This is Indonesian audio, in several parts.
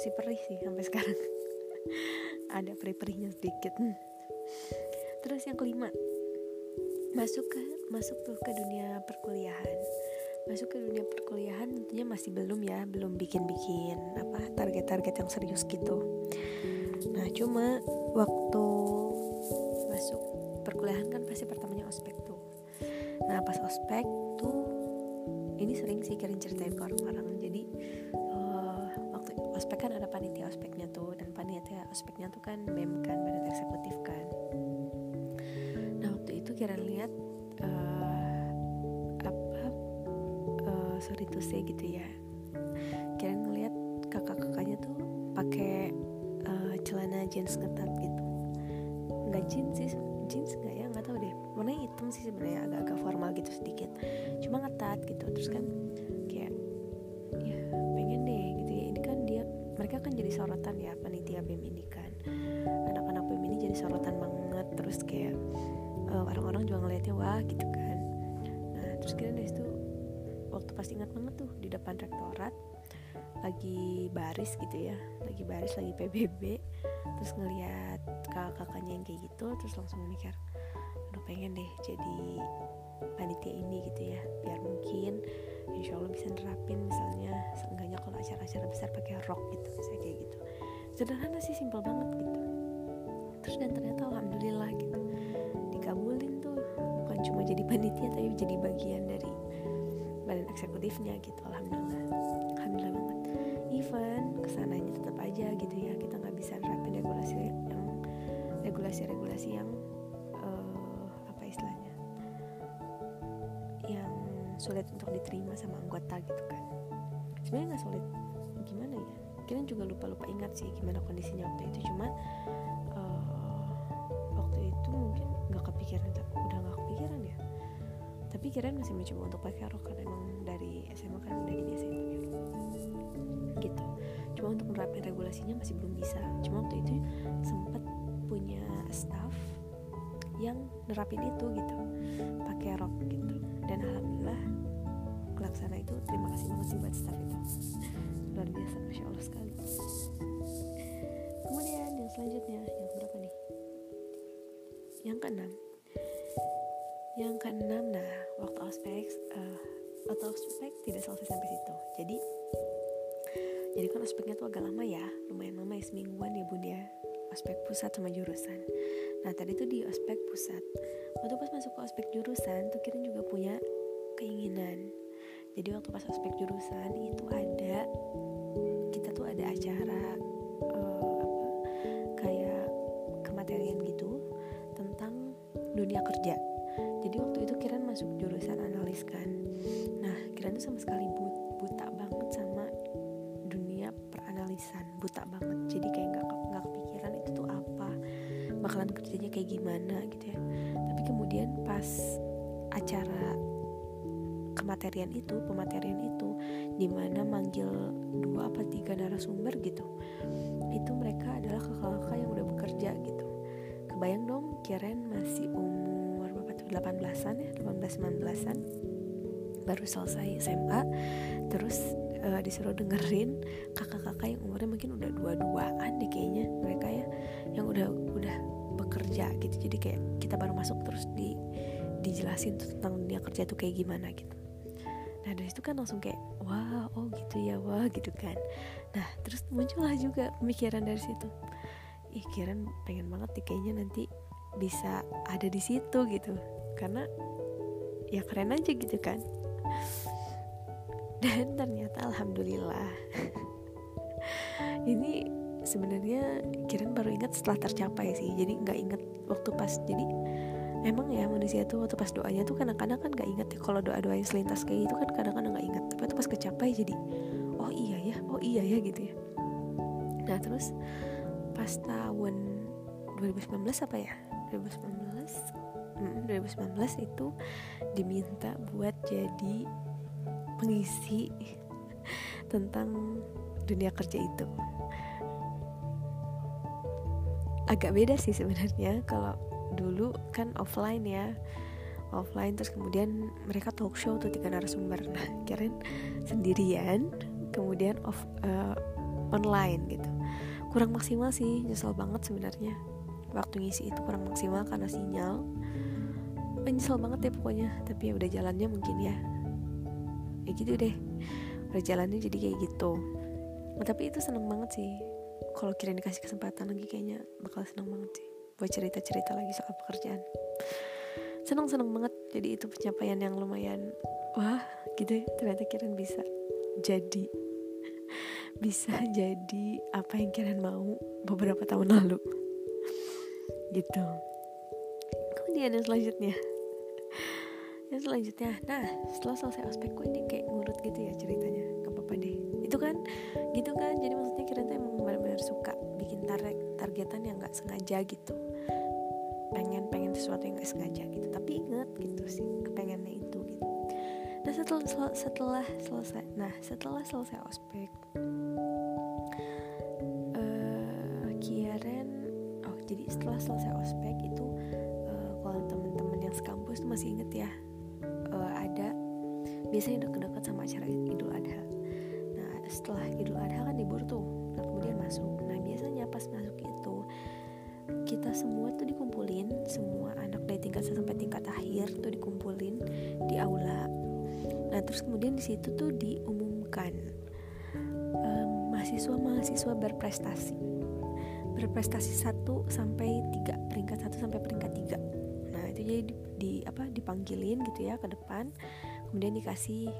masih perih sih sampai sekarang. Ada perih-perihnya sedikit. Terus yang kelima masuk ke masuk tuh ke dunia perkuliahan. Masuk ke dunia perkuliahan tentunya masih belum ya belum bikin-bikin apa target-target yang serius gitu. Nah cuma waktu masuk perkuliahan kan pasti pertamanya ospek tuh. Nah pas ospek tuh ini sering sih kirim ceritain ke orang-orang. Jadi ospek kan ada panitia ospeknya tuh dan panitia ospeknya tuh kan BEM kan badan eksekutif kan. Nah waktu itu kira lihat uh, apa uh, sorry to say gitu ya. Kira ngeliat kakak-kakaknya tuh pakai uh, celana jeans ngetat gitu. Nggak jeans sih jeans nggak ya? Nggak tahu deh. Warnanya hitam sih sebenarnya agak-agak formal gitu sedikit. Cuma ngetat gitu terus kan kayak kan jadi sorotan ya panitia BEM ini kan anak-anak BEM ini jadi sorotan banget terus kayak uh, orang-orang juga ngeliatnya wah gitu kan. Nah terus kira dari situ waktu pas ingat banget tuh di depan rektorat lagi baris gitu ya lagi baris lagi PBB terus ngeliat kakak-kakaknya yang kayak gitu terus langsung mikir aduh pengen deh jadi panitia ini gitu ya. Biar mungkin insya Allah bisa nerapin misalnya seenggaknya kalau acara-acara besar pakai rok gitu misalnya kayak gitu. Sederhana sih simpel banget gitu. Terus dan ternyata alhamdulillah gitu. Dikabulin tuh bukan cuma jadi panitia tapi jadi bagian dari badan eksekutifnya gitu alhamdulillah. Alhamdulillah banget. Even ke sananya tetap aja gitu ya kita nggak bisa nerapin regulasi yang regulasi-regulasi yang sulit untuk diterima sama anggota gitu kan. Sebenarnya nggak sulit. Gimana ya? Kalian juga lupa-lupa ingat sih gimana kondisinya waktu itu. Cuma uh, waktu itu mungkin nggak kepikiran udah nggak kepikiran ya. Tapi kirain masih mencoba untuk pakai rok kan emang dari SMA kan udah gini SMA gitu. Cuma untuk menerapkan regulasinya masih belum bisa. Cuma waktu itu sempat punya staff yang nerapin itu gitu kasih buat staff itu. Luar biasa masya allah sekali. Kemudian yang selanjutnya yang berapa nih? Yang keenam. Yang keenam nah waktu ospek uh, waktu ospek tidak selesai sampai situ. Jadi jadi kan ospeknya tuh agak lama ya lumayan lama ya semingguan ya bun ya. Ospek pusat sama jurusan. Nah tadi tuh di ospek pusat waktu pas masuk ke ospek jurusan tuh Kirin juga punya keinginan jadi waktu pas ospek jurusan itu ada kita tuh ada acara uh, apa kayak kematerian gitu tentang dunia kerja. Jadi waktu itu Kiran masuk jurusan analis kan. Nah Kiran tuh sama sekali but, buta banget sama dunia peranalisan buta banget. Jadi kayak nggak nggak kepikiran itu tuh apa bakalan kerjanya kayak gimana kematerian itu pematerian itu di mana manggil dua apa tiga narasumber gitu. Itu mereka adalah kakak-kakak yang udah bekerja gitu. Kebayang dong Kiran masih umur berapa tuh? 18an ya? 18-19an baru selesai SMA terus uh, disuruh dengerin kakak-kakak yang umurnya mungkin udah dua-duaan deh kayaknya mereka ya yang udah udah bekerja gitu. Jadi kayak kita baru masuk terus di dijelasin tentang dunia kerja tuh kayak gimana gitu nah dari situ kan langsung kayak wah oh gitu ya wah gitu kan. Nah terus muncullah juga pemikiran dari situ. Ih kiran pengen banget nih kayaknya nanti bisa ada di situ gitu. Karena ya keren aja gitu kan. Dan ternyata alhamdulillah. Ini sebenarnya Kiran baru ingat setelah tercapai sih. Jadi nggak inget waktu pas. Jadi emang ya manusia tuh waktu pas doanya tuh kadang-kadang kan nggak inget ya kalau doa doa yang selintas kayak itu kan kadang-kadang nggak inget tapi waktu pas kecapai jadi oh iya ya oh iya ya gitu ya. Nah terus pas tahun 2019 apa ya? 2019 hmm, 2019 itu diminta buat jadi pengisi tentang dunia kerja itu. Agak beda sih sebenarnya kalau dulu kan offline ya. Offline terus kemudian mereka talk show tuh tiga narasumber. Nah kirain sendirian kemudian off uh, online gitu. Kurang maksimal sih nyesel banget sebenarnya. Waktu ngisi itu kurang maksimal karena sinyal. Eh, nyesel banget ya pokoknya tapi ya udah jalannya mungkin ya. Ya gitu deh. Udah jalannya jadi kayak gitu. Nah, tapi itu seneng banget sih. Kalau kira dikasih kesempatan lagi kayaknya bakal seneng banget sih buat cerita-cerita lagi soal pekerjaan. Seneng-seneng banget jadi itu pencapaian yang lumayan wah gitu ya. Ternyata Kiran bisa jadi bisa jadi apa yang Kiran mau beberapa tahun lalu. Gitu. Kemudian yang selanjutnya. Yang selanjutnya. Nah setelah selesai ospek gue ini kayak ngurut gitu ya ceritanya. Gak apa-apa deh. Itu kan gitu kan. Jadi maksudnya Kiran tuh emang benar-benar suka targetan yang nggak sengaja gitu. Pengen pengen sesuatu yang gak sengaja gitu. Tapi inget gitu sih kepengennya itu gitu. Nah setelah setelah selesai nah setelah selesai ospek uh, Kiaren oh jadi setelah selesai ospek itu uh, kalau temen-temen yang sekampus masih inget ya uh, ada biasanya deket-deket sama acara Idul Adha. Nah setelah Idul Adha kan libur tuh nah kemudian masuk semua tuh dikumpulin semua anak dari tingkat sampai tingkat akhir tuh dikumpulin di aula. Nah terus kemudian di situ tuh diumumkan um, mahasiswa-mahasiswa berprestasi. Berprestasi satu sampai tiga peringkat satu sampai peringkat tiga. Nah itu jadi di, di apa dipanggilin gitu ya ke depan. Kemudian dikasih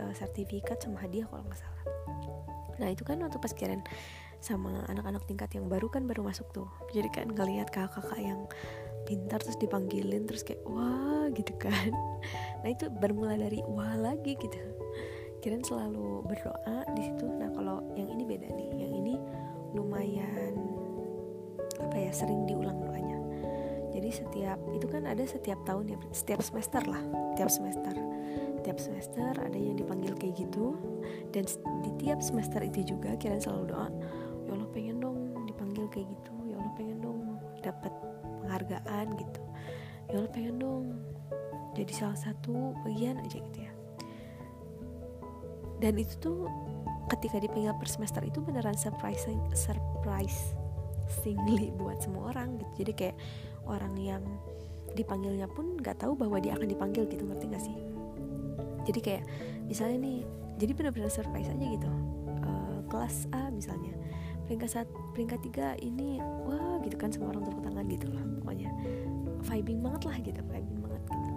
uh, sertifikat sama hadiah kalau nggak salah. Nah itu kan waktu pas kirain sama anak-anak tingkat yang baru kan baru masuk tuh. Jadi kan ngelihat kakak-kakak yang pintar terus dipanggilin terus kayak wah gitu kan. Nah itu bermula dari wah lagi gitu. Kirain selalu berdoa di situ. Nah kalau yang ini beda nih. Yang ini lumayan apa ya sering diulang doanya. Jadi setiap itu kan ada setiap tahun ya setiap semester lah setiap semester. Tiap semester ada yang dipanggil kayak gitu. Dan di tiap semester itu juga kirain selalu doa penghargaan gitu. Ya Allah pengen dong jadi salah satu bagian aja gitu ya. Dan itu tuh ketika dipanggil per semester itu beneran surprising surprise singly buat semua orang gitu. Jadi kayak orang yang dipanggilnya pun nggak tahu bahwa dia akan dipanggil gitu ngerti gak sih? Jadi kayak misalnya nih jadi benar-benar surprise aja gitu. Uh, kelas A misalnya peringkat saat peringkat tiga ini wah gitu kan semua orang tepuk tangan gitu loh pokoknya. Vibing banget lah gitu vibing banget gitu.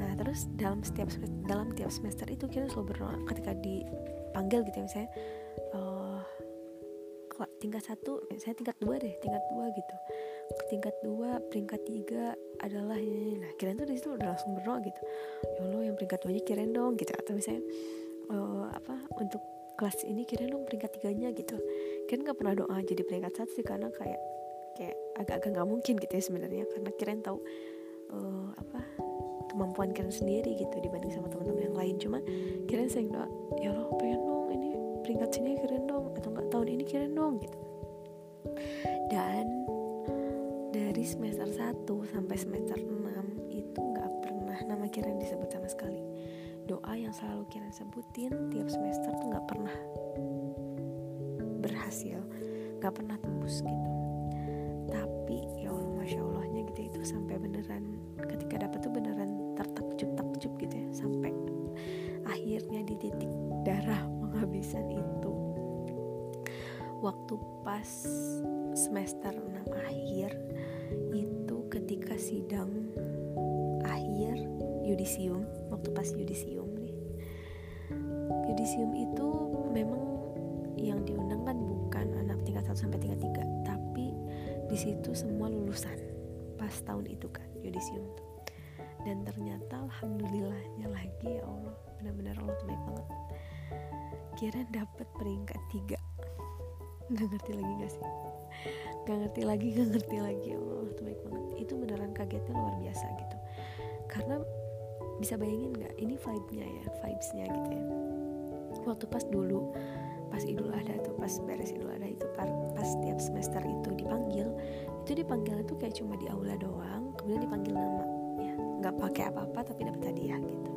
Nah terus dalam setiap dalam tiap semester itu kita selalu berdoa ketika dipanggil gitu ya misalnya uh, tingkat satu saya tingkat dua deh tingkat dua gitu. Tingkat dua peringkat tiga adalah ini nah kirain tuh di situ udah langsung berdoa gitu. Ya Allah yang peringkat dua nya kirain dong gitu. Atau misalnya uh, apa untuk kelas ini kirain dong peringkat tiganya gitu. Kan nggak pernah doa jadi peringkat satu sih karena kayak kayak agak-agak nggak mungkin gitu ya sebenarnya. Karena kirain tahu uh, apa kemampuan kalian sendiri gitu dibanding sama teman-teman yang lain. Cuma kirain saya doa ya Allah pengen dong ini peringkat sini kirain dong atau nggak tahun ini kirain dong gitu. Dan dari semester 1 sampai semester 6 itu nggak pernah nama Kiran disebut sama sekali doa yang selalu Kiran sebutin tiap semester tuh nggak pernah berhasil nggak pernah tembus gitu. Tapi ya Allah masya Allahnya gitu itu sampai beneran ketika dapat tuh beneran tertakjub takjub gitu ya sampai akhirnya di titik darah penghabisan itu. Waktu pas semester 6 akhir itu ketika sidang akhir yudisium waktu pas yudisium nih yudisium itu memang yang diundang kan bukan anak tingkat 1 sampai tingkat 3 tapi di situ semua lulusan pas tahun itu kan yudisium tuh. Dan ternyata alhamdulillahnya lagi ya Allah benar-benar Allah tuh baik banget. Kira dapat peringkat tiga. Nggak ngerti lagi gak sih? Nggak ngerti lagi nggak ngerti lagi. Ya Allah tuh baik banget. Itu beneran kagetnya luar biasa gitu. Karena bisa bayangin nggak? Ini vibe-nya ya vibes-nya gitu ya. Waktu pas dulu pas idul adha tuh pas beres idul adha itu pas tiap semester itu dipanggil itu dipanggil tuh kayak cuma di aula doang kemudian dipanggil nama. Ya nggak pakai apa-apa tapi dapat hadiah gitu.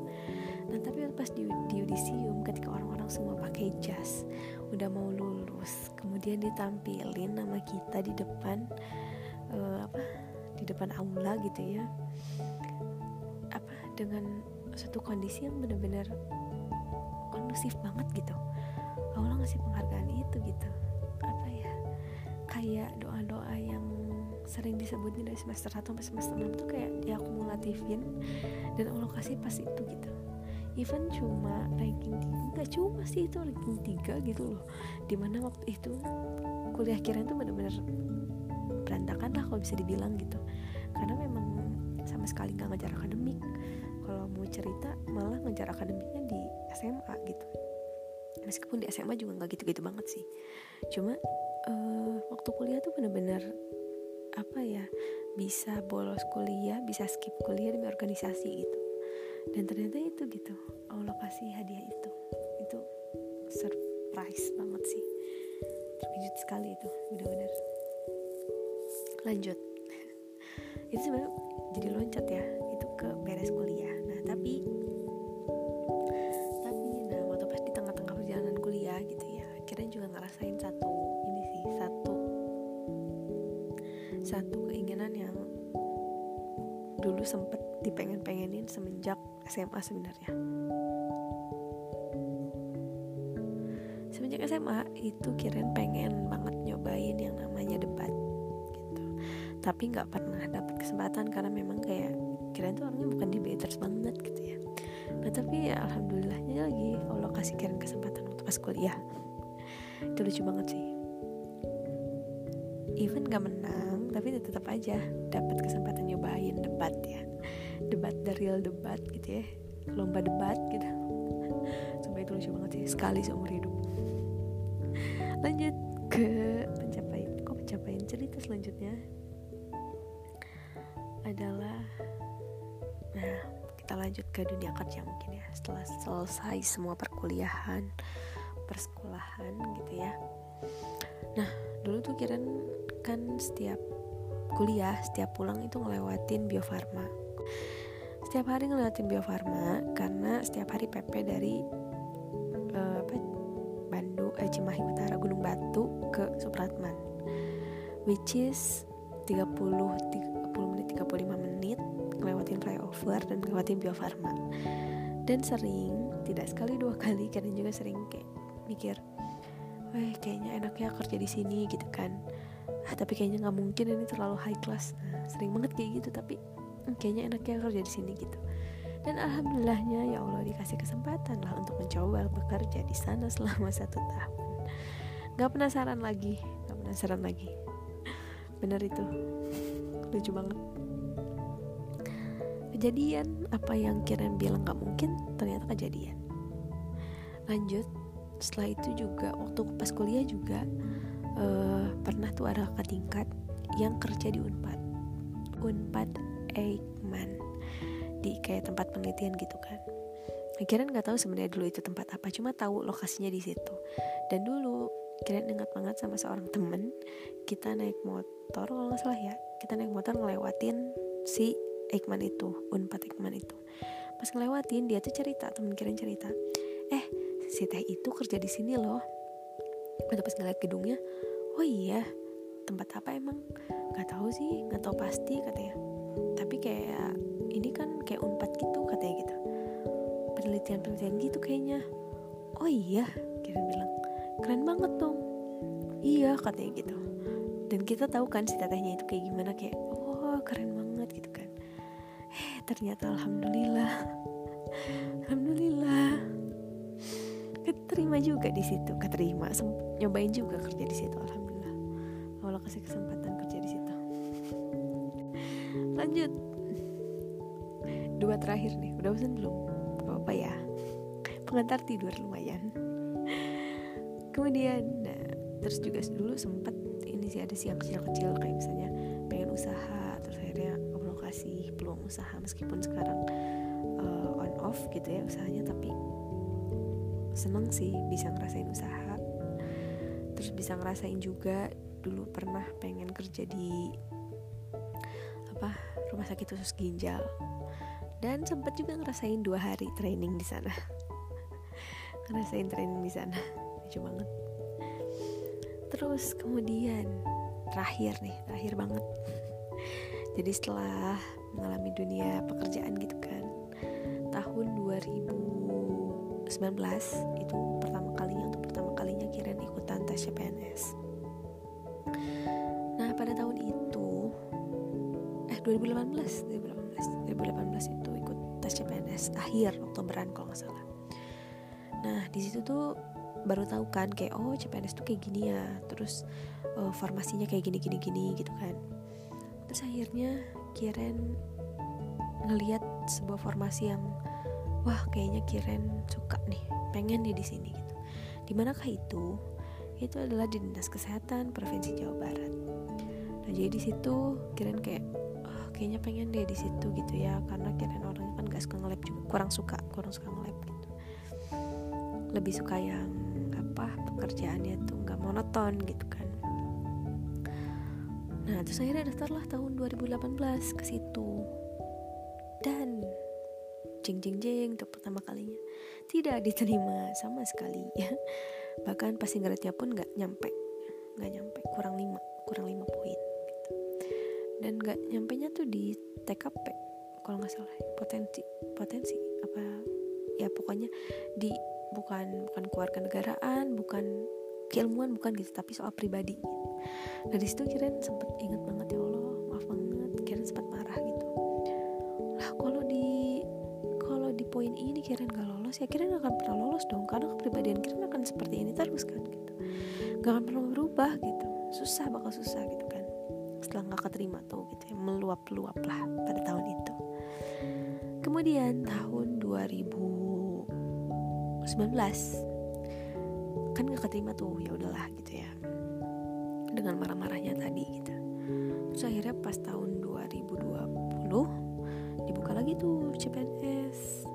Nah tapi pas di, di yudisium ketika orang-orang orang semua pakai jas udah mau lulus kemudian ditampilin nama kita di depan uh, apa di depan aula gitu ya dengan satu kondisi yang benar-benar kondusif banget gitu. Allah ngasih penghargaan itu gitu. Apa ya? Kayak doa-doa yang sering disebutnya dari semester 1 sampai semester 6 tuh kayak diakumulatifin dan Allah kasih pas itu gitu. Even cuma ranking 3 gak cuma sih itu ranking 3 gitu loh. Di mana waktu itu kuliah kirain tuh bener-bener berantakan lah kalau bisa dibilang gitu. Karena memang sama sekali gak ngejar akademik kalau mau cerita malah ngejar akademiknya di SMA gitu. Meskipun di SMA juga nggak gitu-gitu banget sih. Cuma uh, waktu kuliah tuh bener-bener apa ya bisa bolos kuliah bisa skip kuliah demi organisasi gitu. Dan ternyata itu gitu Allah kasih hadiah itu. Itu surprise banget sih. Terkejut sekali itu benar-benar lanjut. Itu sebenarnya jadi loncat ya dipengen-pengenin semenjak SMA sebenarnya. Semenjak SMA itu kirain pengen banget nyobain yang namanya debat gitu. Tapi nggak pernah dapet kesempatan karena memang kayak kirain tuh orangnya bukan debaters banget gitu ya. Nah tapi ya alhamdulillahnya lagi Allah kasih kirain kesempatan waktu pas kuliah. Itu lucu banget sih even gak menang tapi tetap aja dapat kesempatan nyobain debat ya. Debat the real debat gitu ya. Lomba debat gitu. Sampai itu lucu banget sih sekali seumur hidup. Lanjut ke pencapaian kok pencapaian cerita selanjutnya? Adalah nah kita lanjut ke dunia kerja mungkin ya. Setelah selesai semua perkuliahan persekolahan gitu ya. Nah dulu tuh kira kan setiap kuliah setiap pulang itu ngelewatin biofarma. Setiap hari ngelewatin biofarma karena setiap hari PP dari uh, apa Bandung eh, Cimahi Utara Gunung Batu ke Supratman which is 30 30 menit 35 menit ngelewatin flyover dan ngelewatin biofarma. Dan sering tidak sekali dua kali karena juga sering kayak mikir wah kayaknya enaknya kerja di sini gitu kan ah, tapi kayaknya nggak mungkin ini terlalu high class. Nah, sering banget kayak gitu tapi hmm, kayaknya enaknya kerja di sini gitu. Dan alhamdulillahnya ya Allah dikasih kesempatan lah untuk mencoba bekerja di sana selama satu tahun. Nggak penasaran lagi nggak penasaran lagi. Bener itu. Lucu banget. Kejadian apa yang kirain bilang nggak mungkin ternyata kejadian. Lanjut setelah itu juga waktu pas kuliah juga uh, pernah tuh ada kakak tingkat yang kerja di Unpad. Unpad Eijkman. Di kayak tempat penelitian gitu kan. Akhirnya nggak tahu sebenarnya dulu itu tempat apa cuma tahu lokasinya di situ. Dan dulu kira ingat banget sama seorang temen kita naik motor kalau nggak salah ya kita naik motor ngelewatin si Eijkman itu Unpad Eijkman itu. Pas ngelewatin dia tuh cerita temen kirain cerita eh si teh itu kerja di sini loh Waktu pas ngeliat gedungnya oh iya tempat apa emang? Nggak tahu sih nggak tahu pasti katanya. Tapi kayak ini kan kayak unpad gitu katanya gitu. Penelitian penelitian gitu kayaknya. Oh iya kira bilang. Keren banget dong. Iya katanya gitu. Dan kita tahu kan si tetehnya itu kayak gimana kayak oh keren banget gitu kan. Eh ternyata alhamdulillah. Alhamdulillah keterima juga di situ. Keterima nyobain juga kerja di situ alhamdulillah. Allah kasih kesempatan kerja di situ. Lanjut. Dua terakhir nih udah bosan belum? Apa apa ya. Pengantar tidur lumayan. Kemudian nah terus juga dulu sempet ini sih ada siang kecil-kecil kayak misalnya pengen usaha terus akhirnya Allah kasih peluang usaha meskipun sekarang uh, on off gitu ya usahanya tapi seneng sih bisa ngerasain usaha. Terus bisa ngerasain juga dulu pernah pengen kerja di apa rumah sakit khusus ginjal. Dan sempat juga ngerasain dua hari training di sana. Ngerasain training di sana. Lucu banget. Terus kemudian terakhir nih terakhir banget. Jadi setelah mengalami dunia pekerjaan gitu kan tahun 2019 itu pertama kalinya untuk pertama kalinya Kiren ikutan tes CPNS nah pada tahun itu eh 2018 2018 2018 itu ikut tes CPNS akhir Oktoberan kalau nggak salah. Nah di situ tuh baru tahu kan kayak oh CPNS tuh kayak gini ya terus uh, formasinya kayak gini gini gini gitu kan. Terus akhirnya Kiren ngelihat sebuah formasi yang wah kayaknya Kiren suka nih pengen nih di sini gitu. Di manakah itu? Itu adalah di dinas kesehatan provinsi Jawa Barat. Nah jadi di situ Kiren kayak oh, kayaknya pengen deh di situ gitu ya karena Kiren orangnya kan gak suka ngelab juga kurang suka kurang suka ngelab gitu. Lebih suka yang apa pekerjaannya tuh nggak monoton gitu kan. Nah terus akhirnya daftarlah tahun 2018 ke situ. Dan jeng jeng jeng untuk pertama kalinya. Tidak diterima sama sekali. Ya bahkan passing grade-nya pun nggak nyampe. Nggak nyampe. Kurang lima. Kurang lima poin. Gitu dan nggak nyampe nya tuh di TKP kalau nggak salah. Potensi. Potensi. Apa? Ya pokoknya di bukan bukan keluarga negaraan bukan keilmuan bukan gitu. Tapi soal pribadi. Nah di situ kirain sempet inget banget ya Allah maaf banget kirain sempat marah gitu. Lah kalau di poin ini kirain gak lolos ya kirain akan pernah lolos dong. Karena kepribadian kirain akan seperti ini terus kan gitu. Gak akan pernah berubah gitu. Susah bakal susah gitu kan. Setelah nggak keterima tuh gitu ya meluap-luap lah pada tahun itu. Kemudian tahun 2019 kan gak keterima tuh ya udahlah gitu ya. Dengan marah-marahnya tadi gitu. Terus akhirnya pas tahun 2020 dibuka lagi tuh CPNS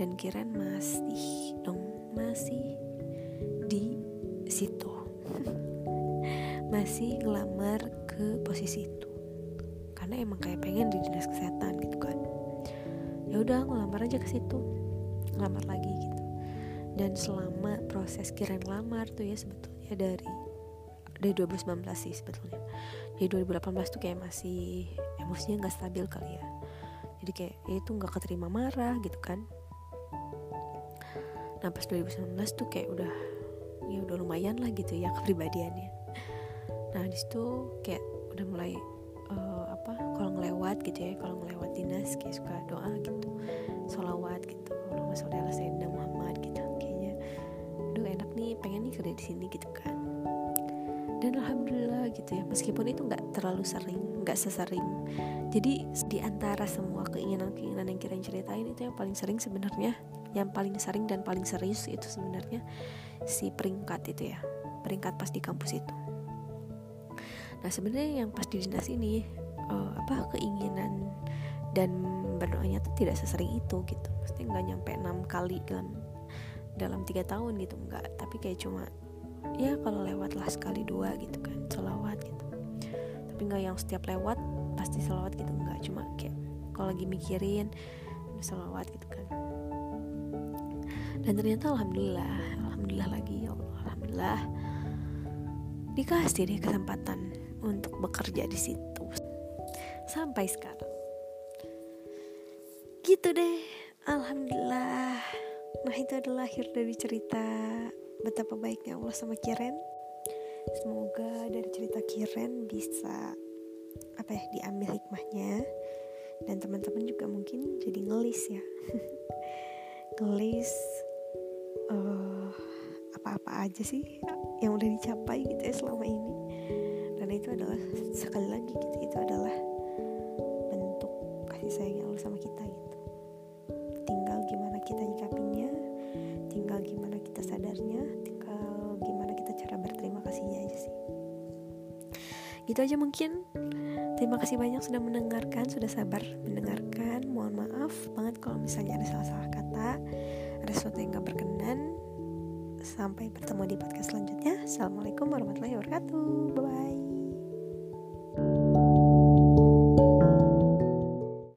dan Kiran masih dong masih di situ. Masih ngelamar ke posisi itu. Karena emang kayak pengen di dinas kesehatan gitu kan. Ya udah ngelamar aja ke situ. Ngelamar lagi gitu. Dan selama proses Kiran ngelamar tuh ya sebetulnya dari dari 2019 sih sebetulnya. Jadi 2018 tuh kayak masih emosinya nggak stabil kali ya. Jadi kayak ya itu nggak keterima marah gitu kan nah pas 2019 tuh kayak udah ya udah lumayan lah gitu ya kepribadiannya. Nah di situ kayak udah mulai uh, apa kalau ngelewat gitu ya kalau ngelewat dinas kayak suka doa gitu solawat gitu. Allahumma sholli ala sayyidina Muhammad gitu kayaknya. Aduh enak nih pengen nih kerja di sini gitu kan. Dan alhamdulillah gitu ya meskipun itu nggak terlalu sering nggak sesering. Jadi di antara semua keinginan-keinginan yang kira ceritain itu yang paling sering sebenarnya yang paling sering dan paling serius itu sebenarnya si peringkat itu ya. Peringkat pas di kampus itu. Nah sebenarnya yang pas di dinas ini uh, apa keinginan dan berdoanya tuh tidak sesering itu gitu. Pasti nggak nyampe enam kali dalam dalam tiga tahun gitu nggak. Tapi kayak cuma ya kalau lewat lah sekali dua gitu kan selawat gitu. Tapi nggak yang setiap lewat pasti selawat gitu nggak. Cuma kayak kalau lagi mikirin selawat gitu kan dan ternyata alhamdulillah alhamdulillah lagi ya Allah alhamdulillah. Dikasih deh kesempatan untuk bekerja di situ. Sampai sekarang. Gitu deh. Alhamdulillah. Nah itu adalah akhir dari cerita betapa baiknya Allah sama Kiren. Semoga dari cerita Kiren bisa apa ya diambil hikmahnya. Dan teman-teman juga mungkin jadi ngelis ya. Ngelis uh, apa-apa aja sih yang udah dicapai gitu ya selama ini. Dan itu adalah sekali lagi gitu itu adalah bentuk kasih sayang Allah sama kita gitu. Tinggal gimana kita nyikapinnya tinggal gimana kita sadarnya tinggal gimana kita cara berterima kasihnya aja sih. Gitu aja mungkin. Terima kasih banyak sudah mendengarkan sudah sabar mendengarkan. Mohon maaf banget kalau misalnya ada salah-salah kata ada sesuatu yang gak berkenan sampai bertemu di podcast selanjutnya. Assalamualaikum warahmatullahi wabarakatuh. Bye bye